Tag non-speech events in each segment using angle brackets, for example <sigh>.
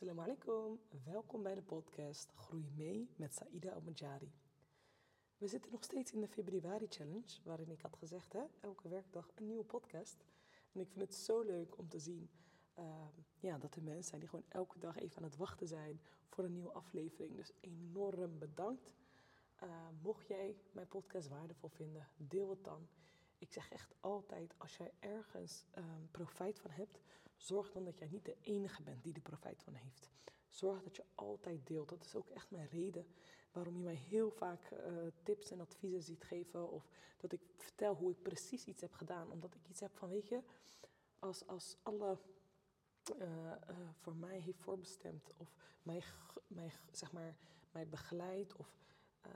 Assalamu alaikum, welkom bij de podcast Groei mee met Saida Al-Majari. We zitten nog steeds in de februari challenge, waarin ik had gezegd, hè, elke werkdag een nieuwe podcast. En ik vind het zo leuk om te zien uh, ja, dat er mensen zijn die gewoon elke dag even aan het wachten zijn voor een nieuwe aflevering. Dus enorm bedankt. Uh, mocht jij mijn podcast waardevol vinden, deel het dan. Ik zeg echt altijd, als jij ergens um, profijt van hebt, zorg dan dat jij niet de enige bent die er profijt van heeft. Zorg dat je altijd deelt. Dat is ook echt mijn reden waarom je mij heel vaak uh, tips en adviezen ziet geven. Of dat ik vertel hoe ik precies iets heb gedaan. Omdat ik iets heb van, weet je, als, als alle uh, uh, voor mij heeft voorbestemd of mij, mij, zeg maar, mij begeleidt of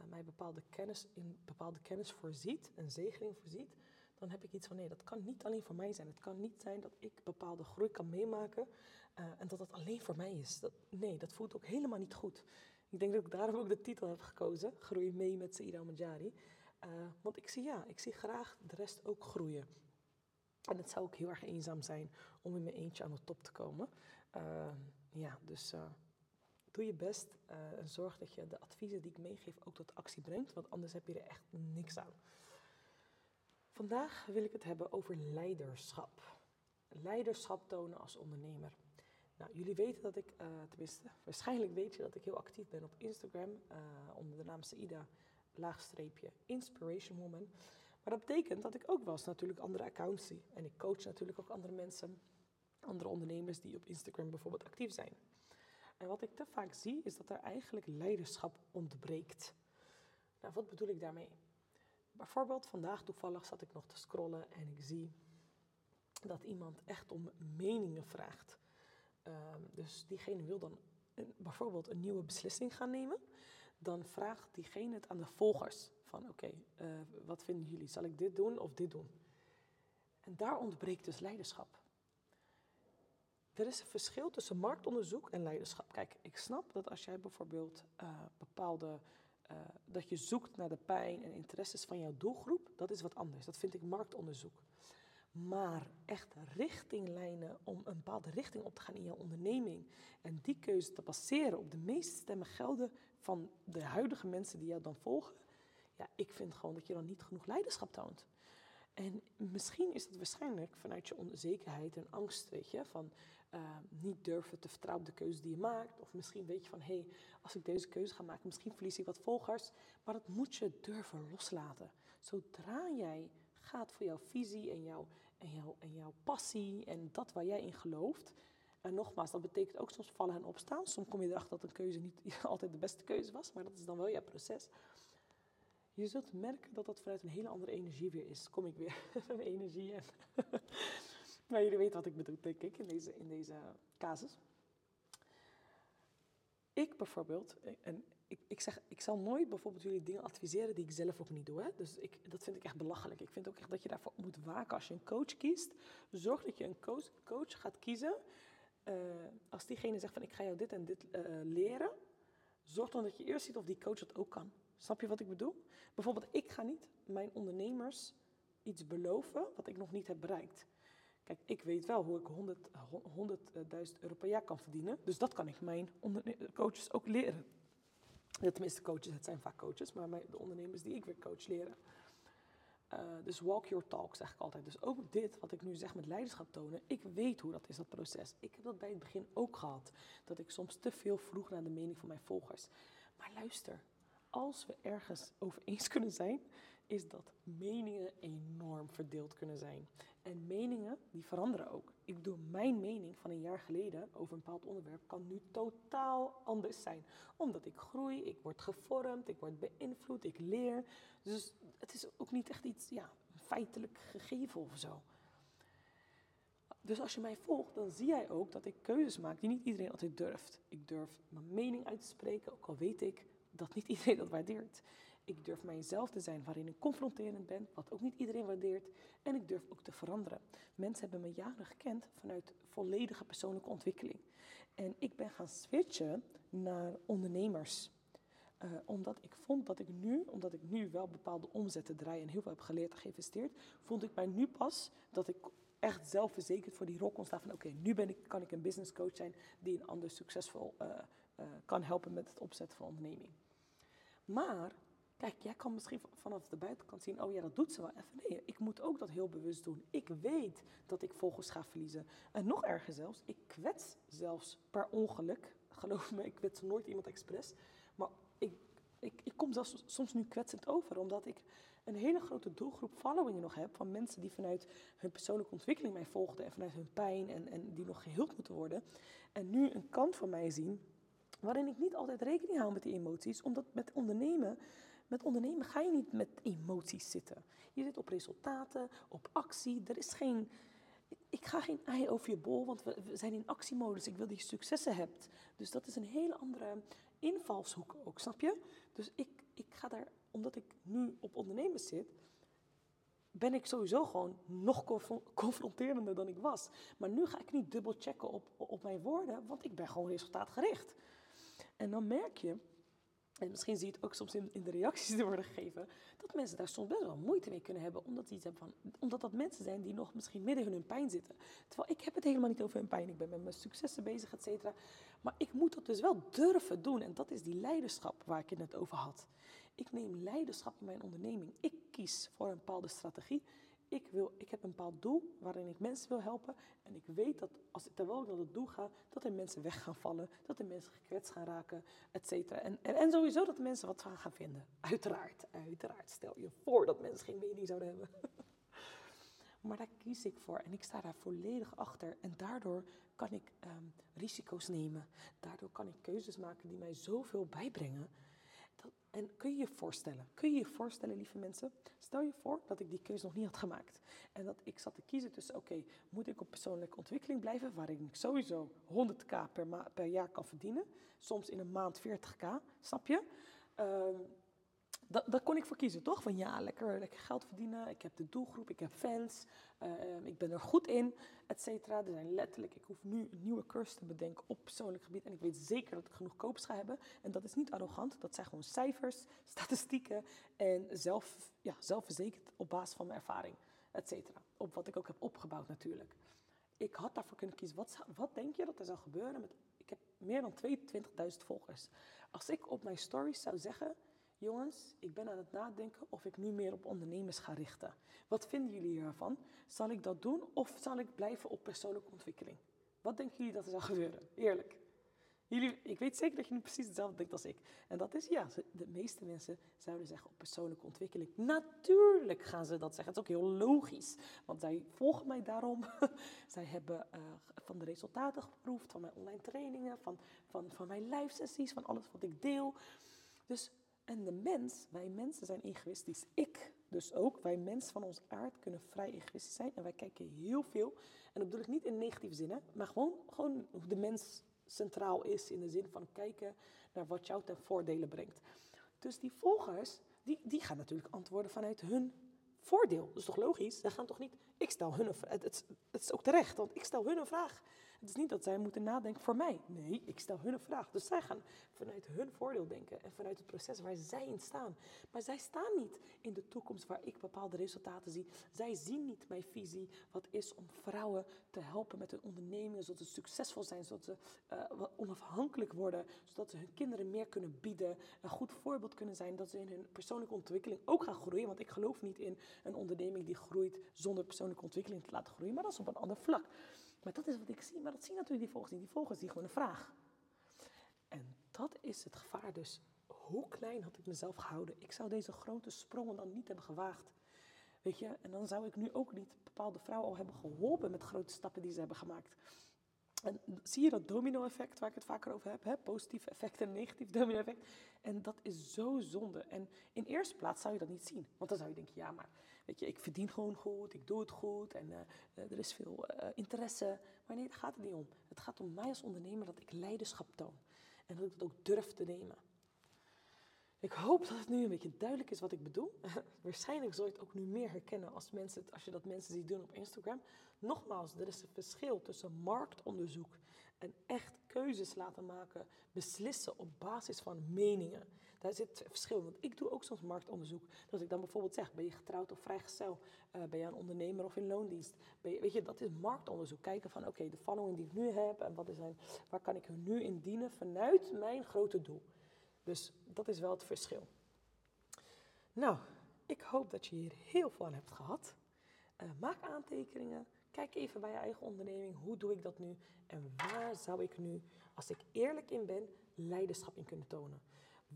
mij bepaalde kennis, in bepaalde kennis voorziet, een zegening voorziet, dan heb ik iets van nee, dat kan niet alleen voor mij zijn. Het kan niet zijn dat ik bepaalde groei kan meemaken uh, en dat dat alleen voor mij is. Dat, nee, dat voelt ook helemaal niet goed. Ik denk dat ik daarom ook de titel heb gekozen, Groei mee met Saïda Majari. Uh, want ik zie ja, ik zie graag de rest ook groeien. En het zou ook heel erg eenzaam zijn om in mijn eentje aan de top te komen. Uh, ja, dus doe je best en zorg dat je de adviezen die ik meegeef ook tot actie brengt, want anders heb je er echt niks aan. Vandaag wil ik het hebben over leiderschap. Leiderschap tonen als ondernemer. Nou, jullie weten dat ik, uh, tenminste, <laughs> waarschijnlijk weet je dat ik heel actief ben op Instagram uh, onder de naam Saida laagstreepje Inspiration Woman. Maar dat betekent dat ik ook wel eens natuurlijk andere accounts zie. En ik coach natuurlijk ook andere mensen, andere ondernemers die op Instagram bijvoorbeeld actief zijn. En wat ik te vaak zie is dat er eigenlijk leiderschap ontbreekt. Nou, wat bedoel ik daarmee? Bijvoorbeeld vandaag toevallig zat ik nog te scrollen en ik zie dat iemand echt om meningen vraagt. Uh, dus diegene wil dan bijvoorbeeld een nieuwe beslissing gaan nemen. Dan vraagt diegene het aan de volgers. Van oké, uh, wat vinden jullie? Zal ik dit doen of dit doen? En daar ontbreekt dus leiderschap. Er is een verschil tussen marktonderzoek en leiderschap. Kijk, ik snap dat als jij bijvoorbeeld uh, bepaalde uh, dat je zoekt naar de pijn en interesses van jouw doelgroep, dat is wat anders. Dat vind ik marktonderzoek. Maar echt richtinglijnen om een bepaalde richting op te gaan in jouw onderneming en die keuze te baseren op de meeste stemmen gelden van de huidige mensen die jou dan volgen, ja, ik vind gewoon dat je dan niet genoeg leiderschap toont. En misschien is het waarschijnlijk vanuit je onzekerheid en angst, weet je, van uh, niet durven te vertrouwen op de keuze die je maakt. Of misschien weet je van, hé, hey, als ik deze keuze ga maken, misschien verlies ik wat volgers. Maar dat moet je durven loslaten. Zodra jij gaat voor jouw visie en jouw, en jouw, en jouw passie en dat waar jij in gelooft. En nogmaals, dat betekent ook soms vallen en opstaan. Soms kom je erachter dat een keuze niet <laughs> altijd de beste keuze was, maar dat is dan wel jouw proces. Je zult merken dat dat vanuit een hele andere energie weer is. Kom ik weer <laughs> van energie. En <laughs> maar jullie weten wat ik bedoel, denk ik, in deze, in deze casus. Ik bijvoorbeeld, en ik, ik zeg, ik zal nooit bijvoorbeeld jullie dingen adviseren die ik zelf ook niet doe. Hè? Dus ik, dat vind ik echt belachelijk. Ik vind ook echt dat je daarvoor moet waken als je een coach kiest. Zorg dat je een coach, coach gaat kiezen. Uh, als diegene zegt van ik ga jou dit en dit uh, leren. Zorg dan dat je eerst ziet of die coach dat ook kan. Snap je wat ik bedoel? Bijvoorbeeld, ik ga niet mijn ondernemers iets beloven wat ik nog niet heb bereikt. Kijk, ik weet wel hoe ik 100.000 euro per jaar kan verdienen. Dus dat kan ik mijn coaches ook leren. Tenminste, coaches, het zijn vaak coaches, maar de ondernemers die ik weer coach leren. Uh, dus walk your talk, zeg ik altijd. Dus ook dit, wat ik nu zeg met leiderschap tonen, ik weet hoe dat is, dat proces. Ik heb dat bij het begin ook gehad. Dat ik soms te veel vroeg naar de mening van mijn volgers. Maar luister, als we ergens over eens kunnen zijn, is dat meningen enorm verdeeld kunnen zijn. En meningen, die veranderen ook. Ik bedoel, mijn mening van een jaar geleden over een bepaald onderwerp kan nu totaal anders zijn. Omdat ik groei, ik word gevormd, ik word beïnvloed, ik leer. Dus het is ook niet echt iets ja, feitelijk gegeven of zo. Dus als je mij volgt, dan zie jij ook dat ik keuzes maak die niet iedereen altijd durft. Ik durf mijn mening uit te spreken, ook al weet ik dat niet <laughs> iedereen dat waardeert. Ik durf mijzelf te zijn waarin ik confronterend ben, wat ook niet iedereen waardeert. En ik durf ook te veranderen. Mensen hebben me jaren gekend vanuit volledige persoonlijke ontwikkeling. En ik ben gaan switchen naar ondernemers. Uh, omdat ik vond dat ik nu, omdat ik nu wel bepaalde omzetten draai en heel veel heb geleerd en geïnvesteerd, vond ik mij nu pas dat ik echt zelfverzekerd voor die rol kon staan van oké, nu ben ik, kan ik een business coach zijn die een ander succesvol uh, kan helpen met het opzetten van onderneming. Maar, kijk, jij kan misschien vanaf de buitenkant zien, oh ja, dat doet ze wel even. Nee, ik moet ook dat heel bewust doen. Ik weet dat ik volgers ga verliezen. En nog erger zelfs, ik kwets zelfs per ongeluk. <laughs> Geloof me, ik kwets nooit iemand expres. Maar ik, ik, ik kom zelfs soms nu kwetsend over, omdat ik een hele grote doelgroep followingen nog heb van mensen die vanuit hun persoonlijke ontwikkeling mij volgden en vanuit hun pijn en, en die nog geheeld moeten worden. En nu een kant van mij zien waarin ik niet altijd rekening hou met die emoties, omdat met ondernemen, met ondernemen ga je niet met emoties zitten. Je zit op resultaten, op actie. Er is geen, ik ga geen ei over je bol, want we, zijn in actiemodus. Ik wil dat je successen hebt. Dus dat is een hele andere invalshoek ook, snap je? Dus ik, ik ga daar, omdat ik nu op ondernemen zit, ben ik sowieso gewoon nog confronterender dan ik was. Maar nu ga ik niet dubbel checken op, op mijn woorden, want ik ben gewoon resultaatgericht. En dan merk je, en misschien zie je het ook soms in, de reacties die worden gegeven, dat mensen daar soms best wel moeite mee kunnen hebben, omdat, iets hebben van, omdat dat mensen zijn die nog misschien midden in hun pijn zitten. Terwijl ik heb het helemaal niet over hun pijn, ik ben met mijn successen bezig, et cetera. Maar ik moet dat dus wel durven doen en dat is die leiderschap waar ik het net over had. Ik neem leiderschap in mijn onderneming. Ik kies voor een bepaalde strategie ik, wil, ik heb een bepaald doel waarin ik mensen wil helpen. En ik weet dat als ik terwijl ik naar het doel ga, dat er mensen weg gaan vallen. Dat er mensen gekwetst gaan raken, et cetera. En, en, sowieso dat mensen wat gaan vinden. Uiteraard, uiteraard. Stel je voor dat mensen geen mening zouden hebben. <laughs> maar daar kies ik voor en ik sta daar volledig achter. En daardoor kan ik um, risico's nemen. Daardoor kan ik keuzes maken die mij zoveel bijbrengen. En kun je je voorstellen, kun je je voorstellen, lieve mensen, stel je voor dat ik die keuze nog niet had gemaakt. En dat ik zat te kiezen tussen, oké, moet ik op persoonlijke ontwikkeling blijven, waarin ik sowieso 100k per, per jaar kan verdienen, soms in een maand 40k, snap je? Uh, dat, dat kon ik voor kiezen, toch? Van ja, lekker, lekker geld verdienen. Ik heb de doelgroep, ik heb fans. Uh, ik ben er goed in, et cetera. Er zijn letterlijk, ik hoef nu een nieuwe cursus te bedenken op persoonlijk gebied. En ik weet zeker dat ik genoeg koops ga hebben. En dat is niet arrogant. Dat zijn gewoon cijfers, <laughs> statistieken. En zelf, ja, zelfverzekerd op basis van mijn ervaring, et cetera. Op wat ik ook heb opgebouwd natuurlijk. Ik had daarvoor kunnen kiezen. Wat, wat denk je dat er zou gebeuren met... Ik heb meer dan 22.000 volgers. Als ik op mijn stories zou zeggen jongens, ik ben aan het nadenken of ik nu meer op ondernemers ga richten. Wat vinden jullie hiervan? Zal ik dat doen of zal ik blijven op persoonlijke ontwikkeling? Wat denken jullie dat er zal gebeuren? Eerlijk. Jullie, ik weet zeker dat je nu precies hetzelfde denkt als ik. En dat is ja, de meeste mensen zouden zeggen op persoonlijke ontwikkeling. Natuurlijk gaan ze dat zeggen. Het is ook heel logisch. Want zij volgen mij daarom. <laughs> zij hebben uh, van de resultaten geproefd, van mijn online trainingen, van, van, van mijn live sessies, van alles wat ik deel. Dus en de mens, wij mensen zijn egoïstisch. Ik dus ook. Wij mensen van ons aard kunnen vrij egoïstisch zijn. En wij kijken heel veel. En dat bedoel ik niet in negatieve zin, maar gewoon, gewoon hoe de mens centraal is. In de zin van kijken naar wat jou ten voordele brengt. Dus die volgers, die, die gaan natuurlijk antwoorden vanuit hun voordeel. Dat is toch logisch? Ze gaan toch niet, ik stel hun een vraag. Het, het, het, is ook terecht, want ik stel hun een vraag. Het is niet dat zij moeten nadenken voor mij. Nee, ik stel hun een vraag. Dus zij gaan vanuit hun voordeel denken en vanuit het proces waar zij in staan. Maar zij staan niet in de toekomst waar ik bepaalde resultaten zie. Zij zien niet mijn visie, wat is om vrouwen te helpen met hun ondernemingen, zodat ze succesvol zijn, zodat ze uh, onafhankelijk worden, zodat ze hun kinderen meer kunnen bieden, een goed voorbeeld kunnen zijn, dat ze in hun persoonlijke ontwikkeling ook gaan groeien. Want ik geloof niet in een onderneming die groeit zonder persoonlijke ontwikkeling te laten groeien, maar dat is op een ander vlak. Maar dat is wat ik zie. Maar dat zien natuurlijk die volgers niet. Die volgers zien gewoon een vraag. En dat is het gevaar dus. Hoe klein had ik mezelf gehouden? Ik zou deze grote sprongen dan niet hebben gewaagd. Weet je, en dan zou ik nu ook niet bepaalde vrouwen al hebben geholpen met grote stappen die ze hebben gemaakt. En zie je dat domino-effect waar ik het vaker over heb? Hè? Positief effect en negatief domino-effect. En dat is zo zonde. En in eerste plaats zou je dat niet zien. Want dan zou je denken, ja, maar weet je, ik verdien gewoon goed, ik doe het goed en uh, er is veel uh, interesse. Maar nee, daar gaat het niet om. Het gaat om mij als ondernemer dat ik leiderschap toon. En dat ik het ook durf te nemen. Ik hoop dat het nu een beetje duidelijk is wat ik bedoel. <laughs> Waarschijnlijk zul je het ook nu meer herkennen als, mensen, als je dat mensen ziet doen op Instagram. Nogmaals, er is een verschil tussen marktonderzoek en echt keuzes laten maken, beslissen op basis van meningen. Daar zit verschil. Want ik doe ook soms marktonderzoek. Als ik dan bijvoorbeeld zeg, ben je getrouwd of vrijgezel? Uh, ben je een ondernemer of in loondienst? Ben je, weet je, dat is marktonderzoek. Kijken van, oké, de following die ik nu heb en wat is zijn, waar kan ik er nu in dienen vanuit mijn grote doel. Dus dat is wel het verschil. Nou, ik hoop dat je hier heel veel aan hebt gehad. Uh, maak aantekeningen. Kijk even bij je eigen onderneming. Hoe doe ik dat nu? En waar zou ik nu, als ik eerlijk in ben, leiderschap in kunnen tonen?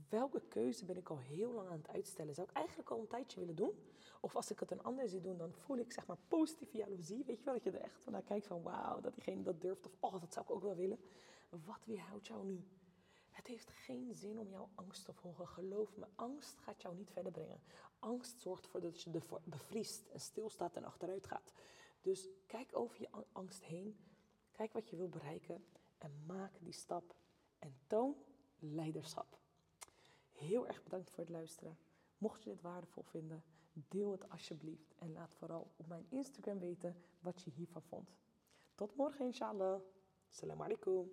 Welke keuze ben ik al heel lang aan het uitstellen? Zou ik eigenlijk al een tijdje willen doen? Of als ik het een ander zie doen, dan voel ik zeg maar positieve jaloezie. Weet je wel, dat je er echt naar kijkt van wauw, dat diegene dat durft. Of oh, dat zou ik ook wel willen. Wat weerhoudt jou nu? Het heeft geen zin om jouw angst te volgen. Geloof me, angst gaat jou niet verder brengen. Angst zorgt ervoor dat je bevriest en stilstaat en achteruit gaat. Dus kijk over je angst heen. Kijk wat je wil bereiken en maak die stap. En toon leiderschap. Heel erg bedankt voor het luisteren. Mocht je dit waardevol vinden, deel het alsjeblieft. En laat vooral op mijn Instagram weten wat je hiervan vond. Tot morgen, inshallah. Salam alaikum.